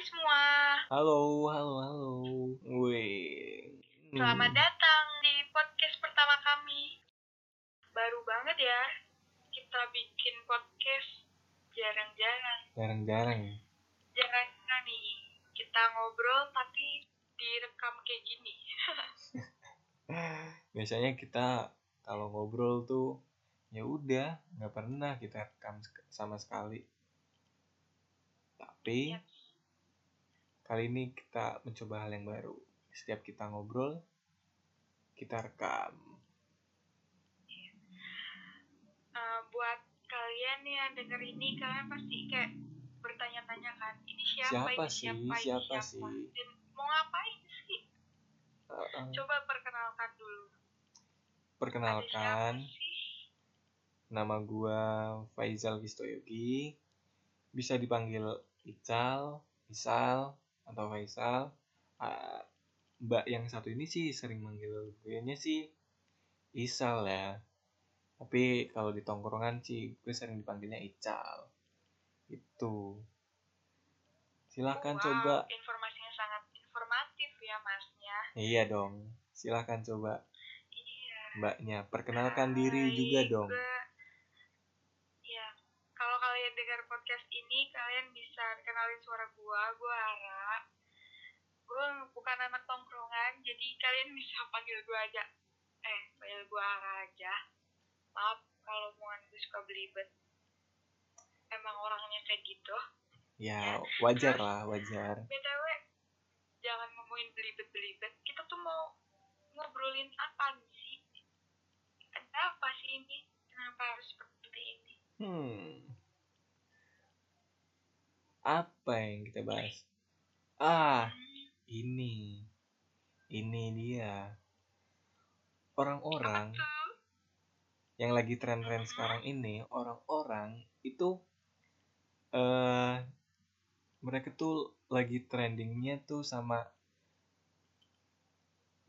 semua, Halo, halo, halo. Wih. selamat datang di podcast pertama kami. Baru banget ya, kita bikin podcast jarang-jarang. Jarang-jarang. ya. Jarang nih, kita ngobrol tapi direkam kayak gini. Biasanya kita kalau ngobrol tuh ya udah nggak pernah kita rekam sama sekali. Tapi Yap. Kali ini kita mencoba hal yang baru. Setiap kita ngobrol, kita rekam. Eh, buat kalian yang denger ini, kalian pasti kayak bertanya-tanya kan, ini siapa, Siapa ini sih? siapa, ini Siapa siapa, sih? dan mau ngapain sih? Uh-uh. Coba perkenalkan dulu. Perkenalkan, nama gua Faizal Wistoyogi. Bisa dipanggil Ical, Isal, atau Faisal. Ah, Mbak yang satu ini sih sering manggil gue nya sih Isal ya. Tapi kalau di tongkrongan sih gue sering dipanggilnya Ical. Itu. Silahkan Wow, coba. Informasinya sangat informatif ya masnya. Iya dong. Silahkan coba Iya. mbaknya. Perkenalkan diri Hai, juga dong. gua- Ya, kalau kalian dengar podcast ini, kalian bisa kenalin suara gua. Gua Ara. Gua bukan anak tongkrongan, jadi kalian bisa panggil gua aja. Eh, panggil gua Ara aja. Maaf kalau omongan gue suka belibet. Emang orangnya kayak gitu. Ya, wajar lah, wajar. BTW, jangan ngomongin belibet-belibet. Kita tuh mau ngobrolin apa sih? Ada apa sih ini? Kenapa harus seperti ini? Hmm. Apa yang kita bahas? Ah, ini. Ini dia. Orang-orang yang lagi tren-tren sekarang ini, orang-orang itu eh mereka tuh lagi trendingnya tuh sama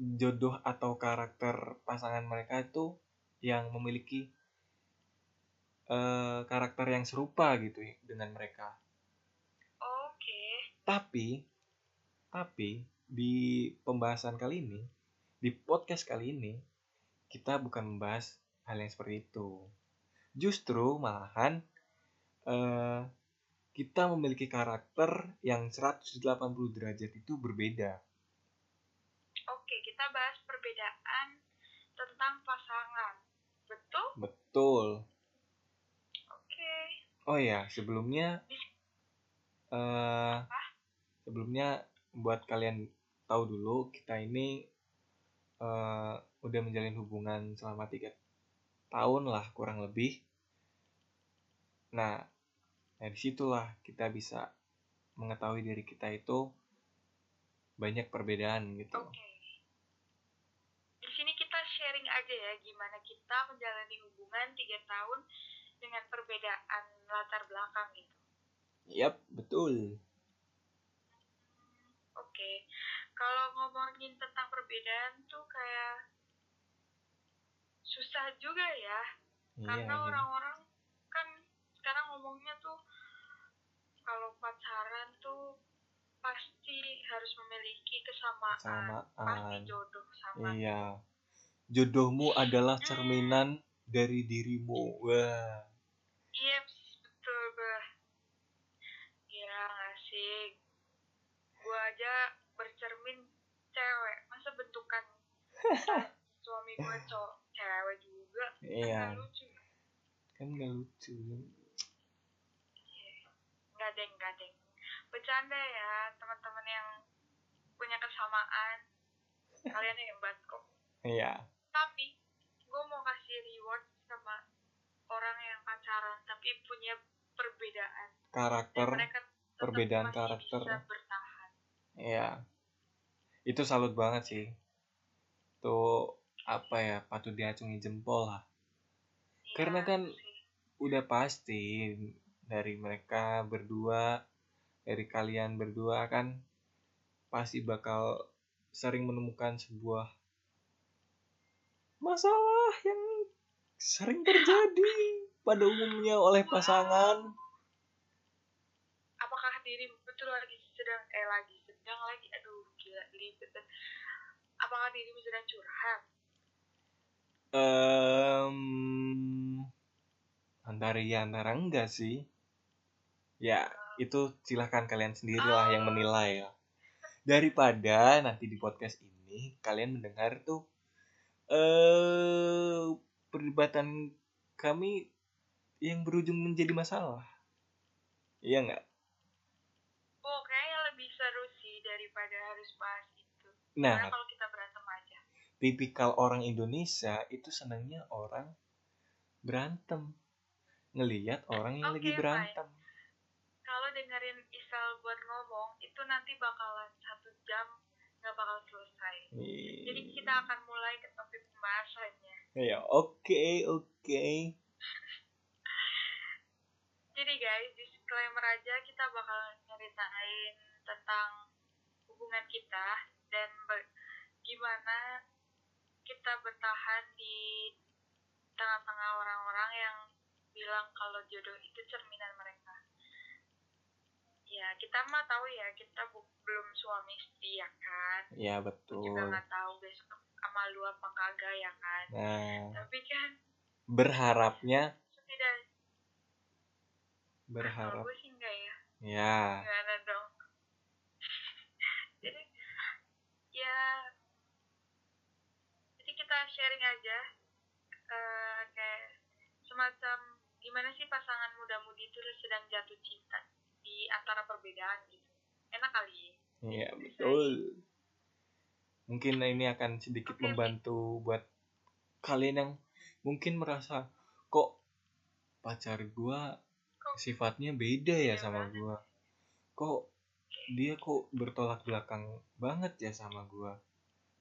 jodoh atau karakter pasangan mereka itu yang memiliki eh karakter yang serupa gitu ya dengan mereka. Tapi, tapi di pembahasan kali ini, di podcast kali ini, kita bukan membahas hal yang seperti itu. Justru malahan eh, kita memiliki karakter yang 180 derajat itu berbeda. Oke, kita bahas perbedaan tentang pasangan. Betul? Betul. Oke. Oh ya, sebelumnya eh sebelumnya buat kalian tahu dulu kita ini eh udah menjalin hubungan selama tiga tahun lah kurang lebih. Nah, dari situlah kita bisa mengetahui diri kita itu banyak perbedaan gitu. Oke. Di sini kita sharing aja ya gimana kita menjalani hubungan tiga tahun dengan perbedaan latar belakang gitu. Yap, betul. Oke, kalau ngomongin tentang perbedaan tuh kayak susah juga ya, Iya, karena iya. orang-orang kan sekarang ngomongnya tuh kalau pacaran tuh pasti harus memiliki kesamaan, pasti Samaan. jodoh sama. Iya. Jodohmu adalah cerminan dari dirimu. Wah. Iya, betul bah. Ya nggak sih, gua aja bercermin cewek, masa bentukan suami gue cowok cewek juga kan Iya. nggak lucu Kan gak lucu. nggak deng nggak deng bercanda ya teman-teman yang punya kesamaan kalian hebat kok Iya. tapi gue mau kasih reward sama orang yang pacaran tapi punya perbedaan Karakter. perbedaan karakter. bisa bertahan Iya. Itu salut banget sih. Tuh apa ya, patut diacungi jempol lah. Iya Karena kan udah pasti dari mereka berdua, dari kalian berdua kan pasti bakal sering menemukan sebuah masalah yang sering terjadi pada umumnya oleh pasangan. apakah dirimu betul lagi sedang sedang eh lagi sedang lagi aduh gila libet apakah dirimu sedang curhat? Em, antara iya antara enggak sih. Ya itu silahkan kalian sendirilah yang menilai ya. Daripada nanti di podcast ini kalian mendengar tuh eh perdebatan kami yang berujung menjadi masalah. Iya nggak oh kayaknya lebih seru sih daripada harus bahas itu nah. Karena kalau kita berantem aja. Tipikal orang Indonesia itu senangnya orang berantem. Ngelihat orang yang lagi Oke, berantem. Kalau dengerin Isal buat ngomong itu nanti bakalan satu jam nggak bakal selesai. Jadi kita akan mulai ke topik pembahasannya. Ya oke oke. Jadi guys disclaimer aja kita bakal nyeritain tentang hubungan kita dan gimana kita bertahan di tengah-tengah orang-orang yang bilang kalau jodoh itu cerminan mereka. Ya kita mah tahu ya kita belum suami istri ya kan? Ya betul. juga nggak tahu besok sama lu apa kagak ya kan? Nah. Tapi kan berharapnya berharap. Gue sih enggak ya? Ya. Gimana dong jadi ya jadi kita sharing aja eh, kayak semacam gimana sih pasangan muda-mudi itu sedang jatuh cinta di antara perbedaan gitu. Enak kali ya. Betul. mungkin ini akan sedikit oke. membantu buat kalian yang mungkin merasa kok pacar gua Kok- sifatnya beda ya Iya sama banget. gua? kok dia kok bertolak belakang banget ya sama gua.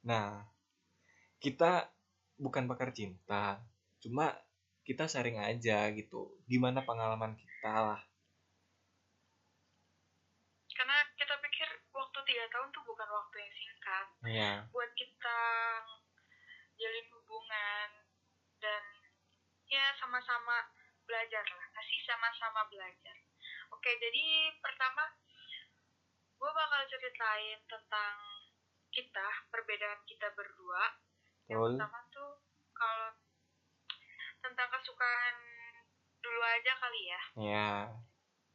Nah kita bukan pakar cinta cuma kita sharing aja gitu. Gimana pengalaman kita lah. Karena kita pikir waktu tiga tahun tuh bukan waktu yang singkat. Ya buat kita jalin hubungan dan ya sama-sama belajar lah. Kasih sama-sama belajar. Oke jadi pertama gue bakal ceritain tentang kita perbedaan kita berdua. Yang pertama tuh kalau tentang kesukaan dulu aja kali ya. Ya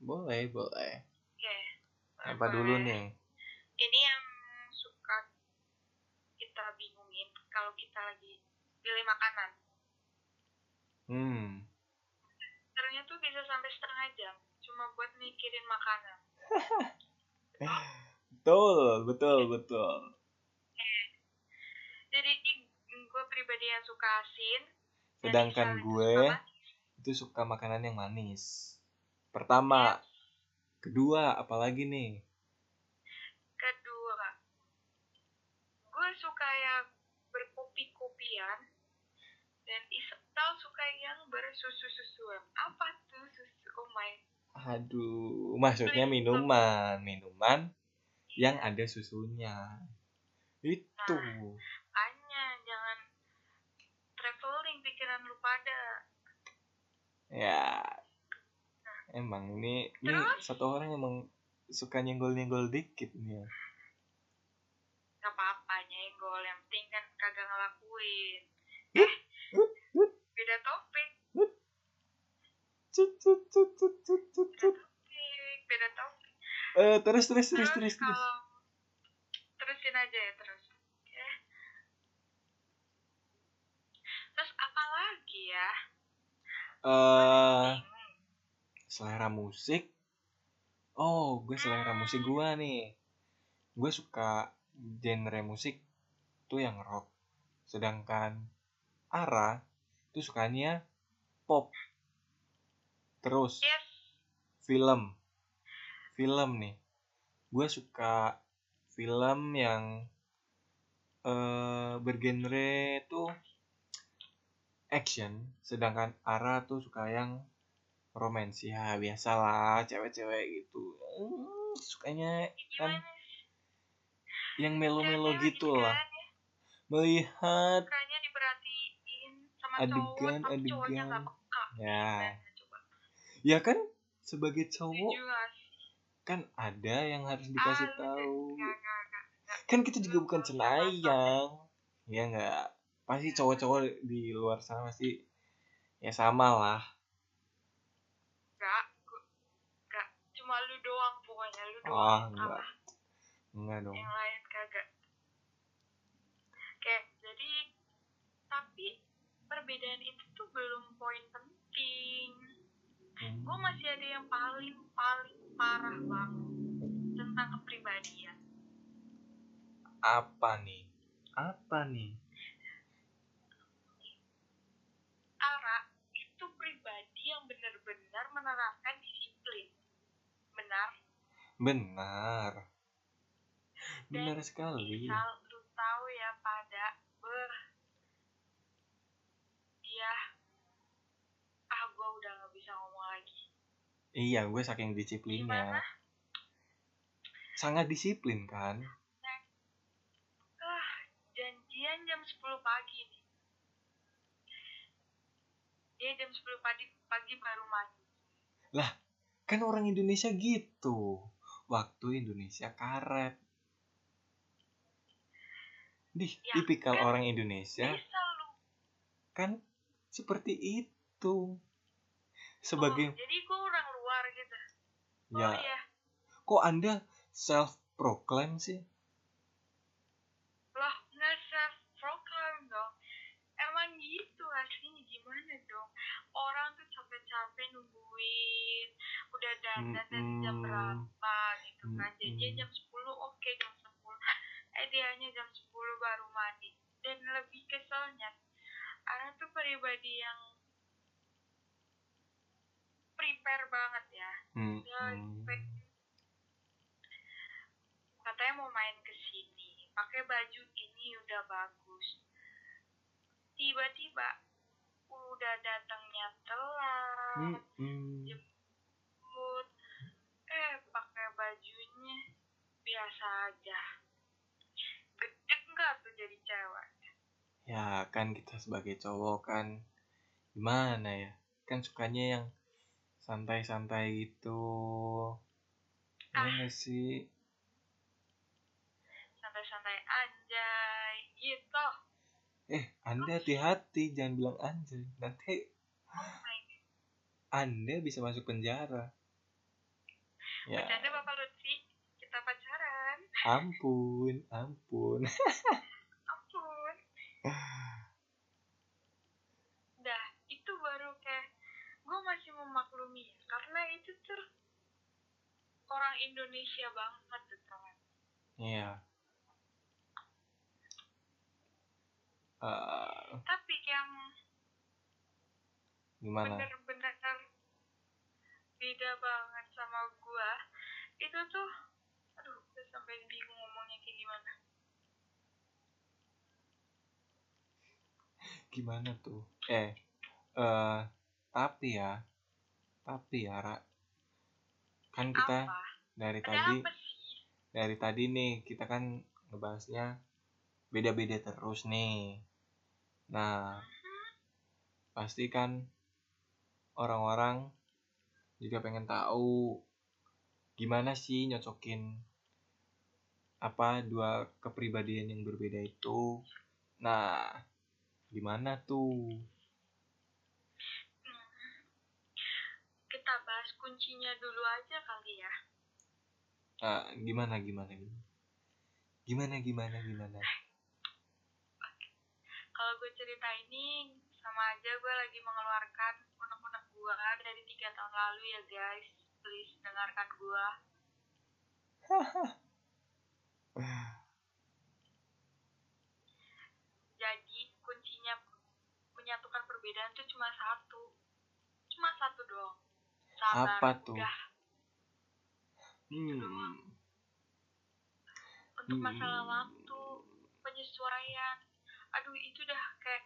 boleh boleh. Oke. Apa dulu nih? Ini yang suka kita bingungin kalau kita lagi pilih makanan. Hmm. Ternyata tuh bisa sampai setengah jam cuma buat mikirin makanan betul betul betul. Jadi gue pribadi yang suka asin. Dan sedangkan gue itu suka makanan yang manis. Pertama kedua apalagi nih? Kedua gue suka yang berkopi-kopian dan Isal suka yang bersusu-susuan. Apa tuh susu? Oh my aduh maksudnya minuman minuman yang ada susunya. Itu. Hanya jangan traveling pikiran lu pada. Ya. Emang ini ini satu orang emang suka nyenggol-nyenggol dikit nih ya. nggak apa-apa nyenggol. Yang penting kan kagak ngelakuin. Eh beda topik Cut, cut, cut, cut, cut, cut, cut. beda topik Eh, terus terus terus terus terus kalau terusin aja ya terus. Terus apa lagi ya? Eh selera musik? Oh gue selera musik gue nih. Gue suka genre musik tuh yang rock. Sedangkan Ara tuh sukanya pop terus yes film. Film nih. Gue suka film yang eh bergenre tuh action sedangkan Ara tuh suka yang romance ya biasalah cewek-cewek gitu. Hmm, sukanya kan yang melo-melo gitu gitu lah. kan ya, melihat sukanya diperhatiin sama Adegan, cowok tapi cowoknya adegan. nggak peka. Ya. Ya kan sebagai cowok sih kan ada yang harus dikasih Ah, tahu Enggak, enggak, enggak. enggak. kan kita juga bukan cenayang ya nggak pasti cowok-cowok di luar sana pasti ya sama lah Enggak, enggak. Cuma lu doang pokoknya, lu doang. oh enggak salah. enggak dong Yang lain kagak. Oke, jadi tapi perbedaan itu tuh belum poin penting. Hmm. Gue masih ada yang paling paling parah banget tentang kepribadian. apa nih apa nih Ara itu pribadi yang benar-benar menerapkan disiplin. Benar? benar benar Dan sekali Misal lu tahu ya pada ber dia ah gue udah nggak bisa ngomong lagi. Iya gue saking disiplinnya Gimana? sangat disiplin kan Ah, janjian jam 10 pagi nih. Dia jam 10 pagi, pagi baru mandi. kan orang Indonesia gitu waktu Indonesia karet di Ya, tipikal kan orang Indonesia kan seperti itu sebagai Oh, jadi gue. Oh ya iya. kok anda self proclaim sih Loh, nggak self proclaim dong. Emang gitu aslinya gimana dong? Orang tuh capek-capek nungguin, udah dandan dari jam Mm-mm. berapa gitu kan. Mm-mm. jam 10, oke jam 10. Eh dianya jam 10 baru mandi. Dan lebih keselnya, Ara tuh pribadi yang prepare banget ya. Hmm, Ya, hmm. pe- katanya mau main ke sini. Pakai baju ini udah bagus. Tiba-tiba udah datangnya telat. Hmm, hmm. jemput. Eh pakai bajunya. Biasa aja. Gede nggak tuh jadi cewek ya kan kita sebagai cowok kan gimana ya? Kan sukanya yang santai-santai gitu. Ya Ah. nggak sih? Santai-santai anjay gitu. Eh anda hati-hati jangan bilang anjay. Nanti oh anda bisa masuk penjara. Ya. Bercanda bapak Lutfi. Kita pacaran. Ampun ampun. Ampun dah itu baru kayak gue masih ya, karena itu tuh orang Indonesia banget tuh kawan iya. Eh, tapi yang gimana? bener-bener beda banget sama gue itu tuh aduh gue sampai bingung ngomongnya kayak gimana. Gimana tuh? Eh eh tapi ya tapi ya Ra kan kita apa? dari ada tadi apa dari tadi nih kita kan ngebahasnya beda-beda terus nih. Nah pasti kan orang-orang juga pengen tahu gimana sih nyocokin apa dua kepribadian yang berbeda itu. Nah gimana tuh Hmm. kita bahas kuncinya dulu aja kali ya. Ah, gimana gimana gimana? Gimana gimana gimana? Kalau gue cerita ini sama aja gue lagi mengeluarkan unek-unek gue dari tiga tahun lalu ya guys. Please dengarkan gue. Jadi kuncinya menyatukan perbedaan tuh cuma satu cuma satu doang sabar Apa tuh? udah. Hmm. Untuk masalah Hmm. waktu penyesuaian. Aduh itu udah kayak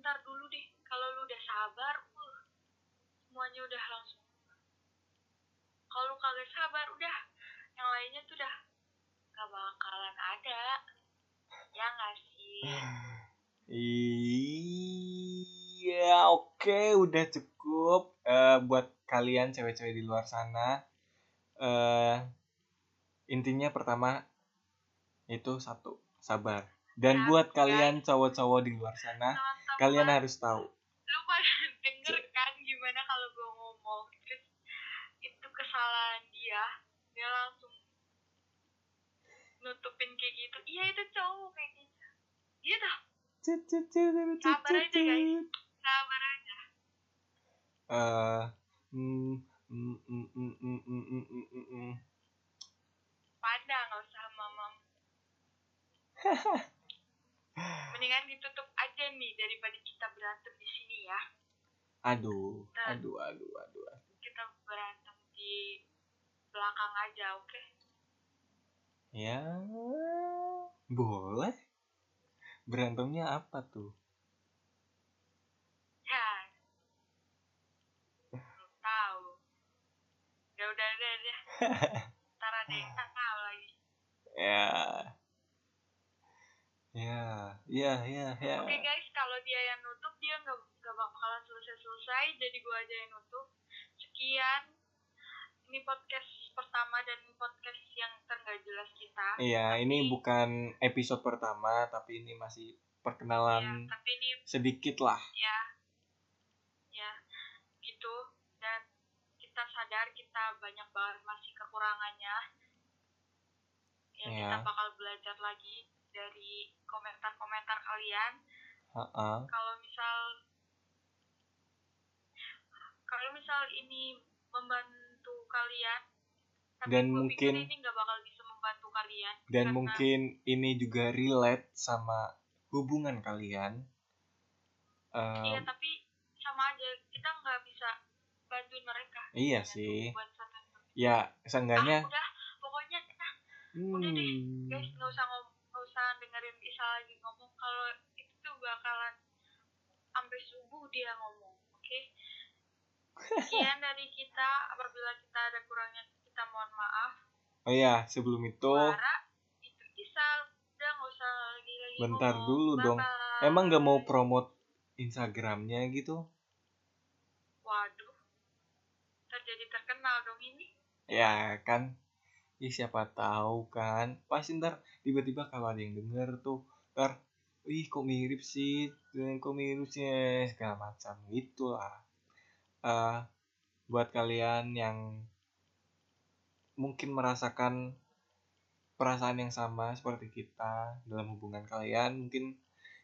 ntar dulu deh. Kalau lu udah sabar uh, semuanya udah langsung. Kalau lu kagak sabar udah. Yang lainnya tuh udah gak bakalan ada. Ya nggak sih? Iya, oke, udah cukup. Eh, buat kalian cewek-cewek di luar sana. eh intinya pertama itu satu sabar. Dan Ya, buat kalian cowok-cowok di luar sana Teman-teman, kalian harus tahu. lu pada denger kan gimana kalau gue ngomong terus itu kesalahan dia dia langsung nutupin kayak gitu. Iya itu cowok kayak gitu. Iya dah Sabar aja, guys. sabar aja. Eh pada nggak usah mamam. Mendingan ditutup aja nih daripada kita berantem di sini ya. Aduh, aduh, aduh, aduh, aduh. Kita berantem di belakang aja, oke? Okay? Ya, boleh. Berantemnya apa tuh? Ntar ada yang tahu lagi. Ya. Ya ya ya ya. Oke guys kalau dia yang nutup dia nggak nggak bakalan selesai selesai jadi gua aja yang nutup. Sekian. Ini podcast pertama dan podcast yang ternggak jelas kita. Iya, ini bukan episode pertama, tapi ini masih ya, perkenalan tapi ini sedikit lah. ya ya gitu dan kita sadar kita banyak banget masih kekurangannya ya, kita bakal belajar lagi dari komentar-komentar kalian Heeh. kalau misal kalau misal ini membantu kalian tapi Dan mungkin- ini nggak bakal bisa membantu kalian Dan karena- mungkin ini juga relate sama hubungan kalian. Eh, iya tapi sama aja kita nggak bisa bantuin mereka Iya sih. ya, ah, seenggaknya udah pokoknya kita udah deh, hmm, guys nggak usah nggak usah dengerin Isa lagi ngomong kalau itu tuh bakalan sampai subuh dia ngomong oke sekian dari kita apabila kita ada kurangnya kita mohon maaf Oh iya, sebelum itu Suara itu Isa udah nggak usah lagi lagi Bentar ngomong. dulu dong. Bye-bye. emang gak mau promote Instagramnya gitu? waduh terjadi terkenal dong ini Ya kan, Ih, siapa tahu kan. Pasti ntar tiba-tiba kalau ada yang denger tuh, ntar, ih kok mirip sih, Eh, kok mirip sih, eh, segala macam gitu lah. Eh, buat kalian yang mungkin merasakan perasaan yang sama seperti kita dalam hubungan kalian, mungkin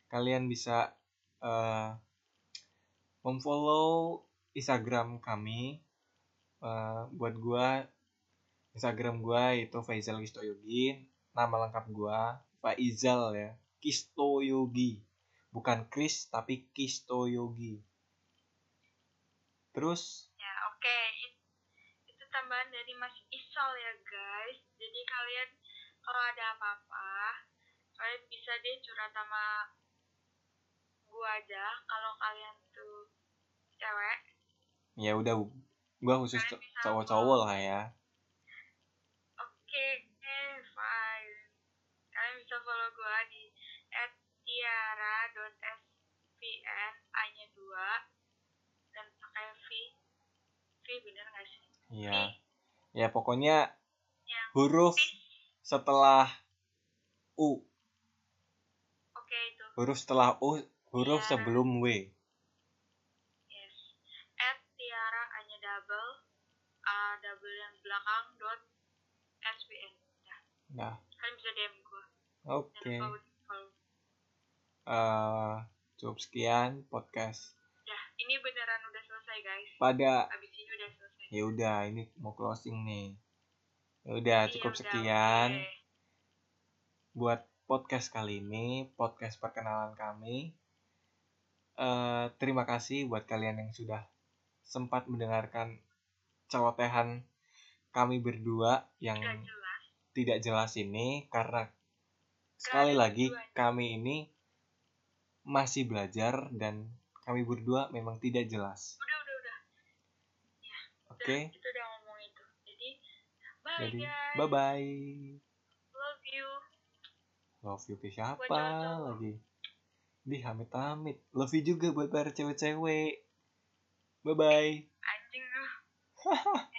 kalian bisa eh, memfollow Instagram kami. Eh, buat gua Instagram gua itu Faizal Kistoyogi. Nama lengkap gua Faizal ya. Kistoyogi. Bukan Chris tapi Kistoyogi. Terus Ya oke, It- itu tambahan dari Mas Isol ya guys. Jadi kalian kalau ada apa-apa, kalian bisa deh curhat sama gua aja. Kalau kalian tuh cewek, ya udah gua khusus bisa cowok-cowok lah ya. oke, fine. Kalian bisa follow gua di @tiara.svn a-nya 2 dan pakai V. V bener gak sih? Iya. Ya pokoknya Ya. huruf setelah U, Oke itu. huruf setelah U, huruf Iya. sebelum W. Yes. At Tiara hanya double A double yang belakang dot SBN. Ya. Nah, Kalian bisa DM gue. oke. Buat follow. Eh, cukup sekian podcast Ya, ini beneran udah selesai guys. pada Abis ini udah selesai. ya udah ini mau closing nih. Ya udah Iya, cukup udah, sekian oke. buat podcast kali ini, podcast perkenalan kami. Eh, terima kasih buat kalian yang sudah sempat mendengarkan celotehan kami berdua yang Gak jelas. tidak jelas ini karena sekali lagi kami ini masih belajar dan kami berdua memang tidak jelas. Udah, udah, udah. Oke, udah ngomong itu. Jadi, bye jadi guys. bye bye. Love you. Love you ke siapa lagi? Di amit-amit. Love you juga buat para cewek-cewek. Bye bye. Anjing lu.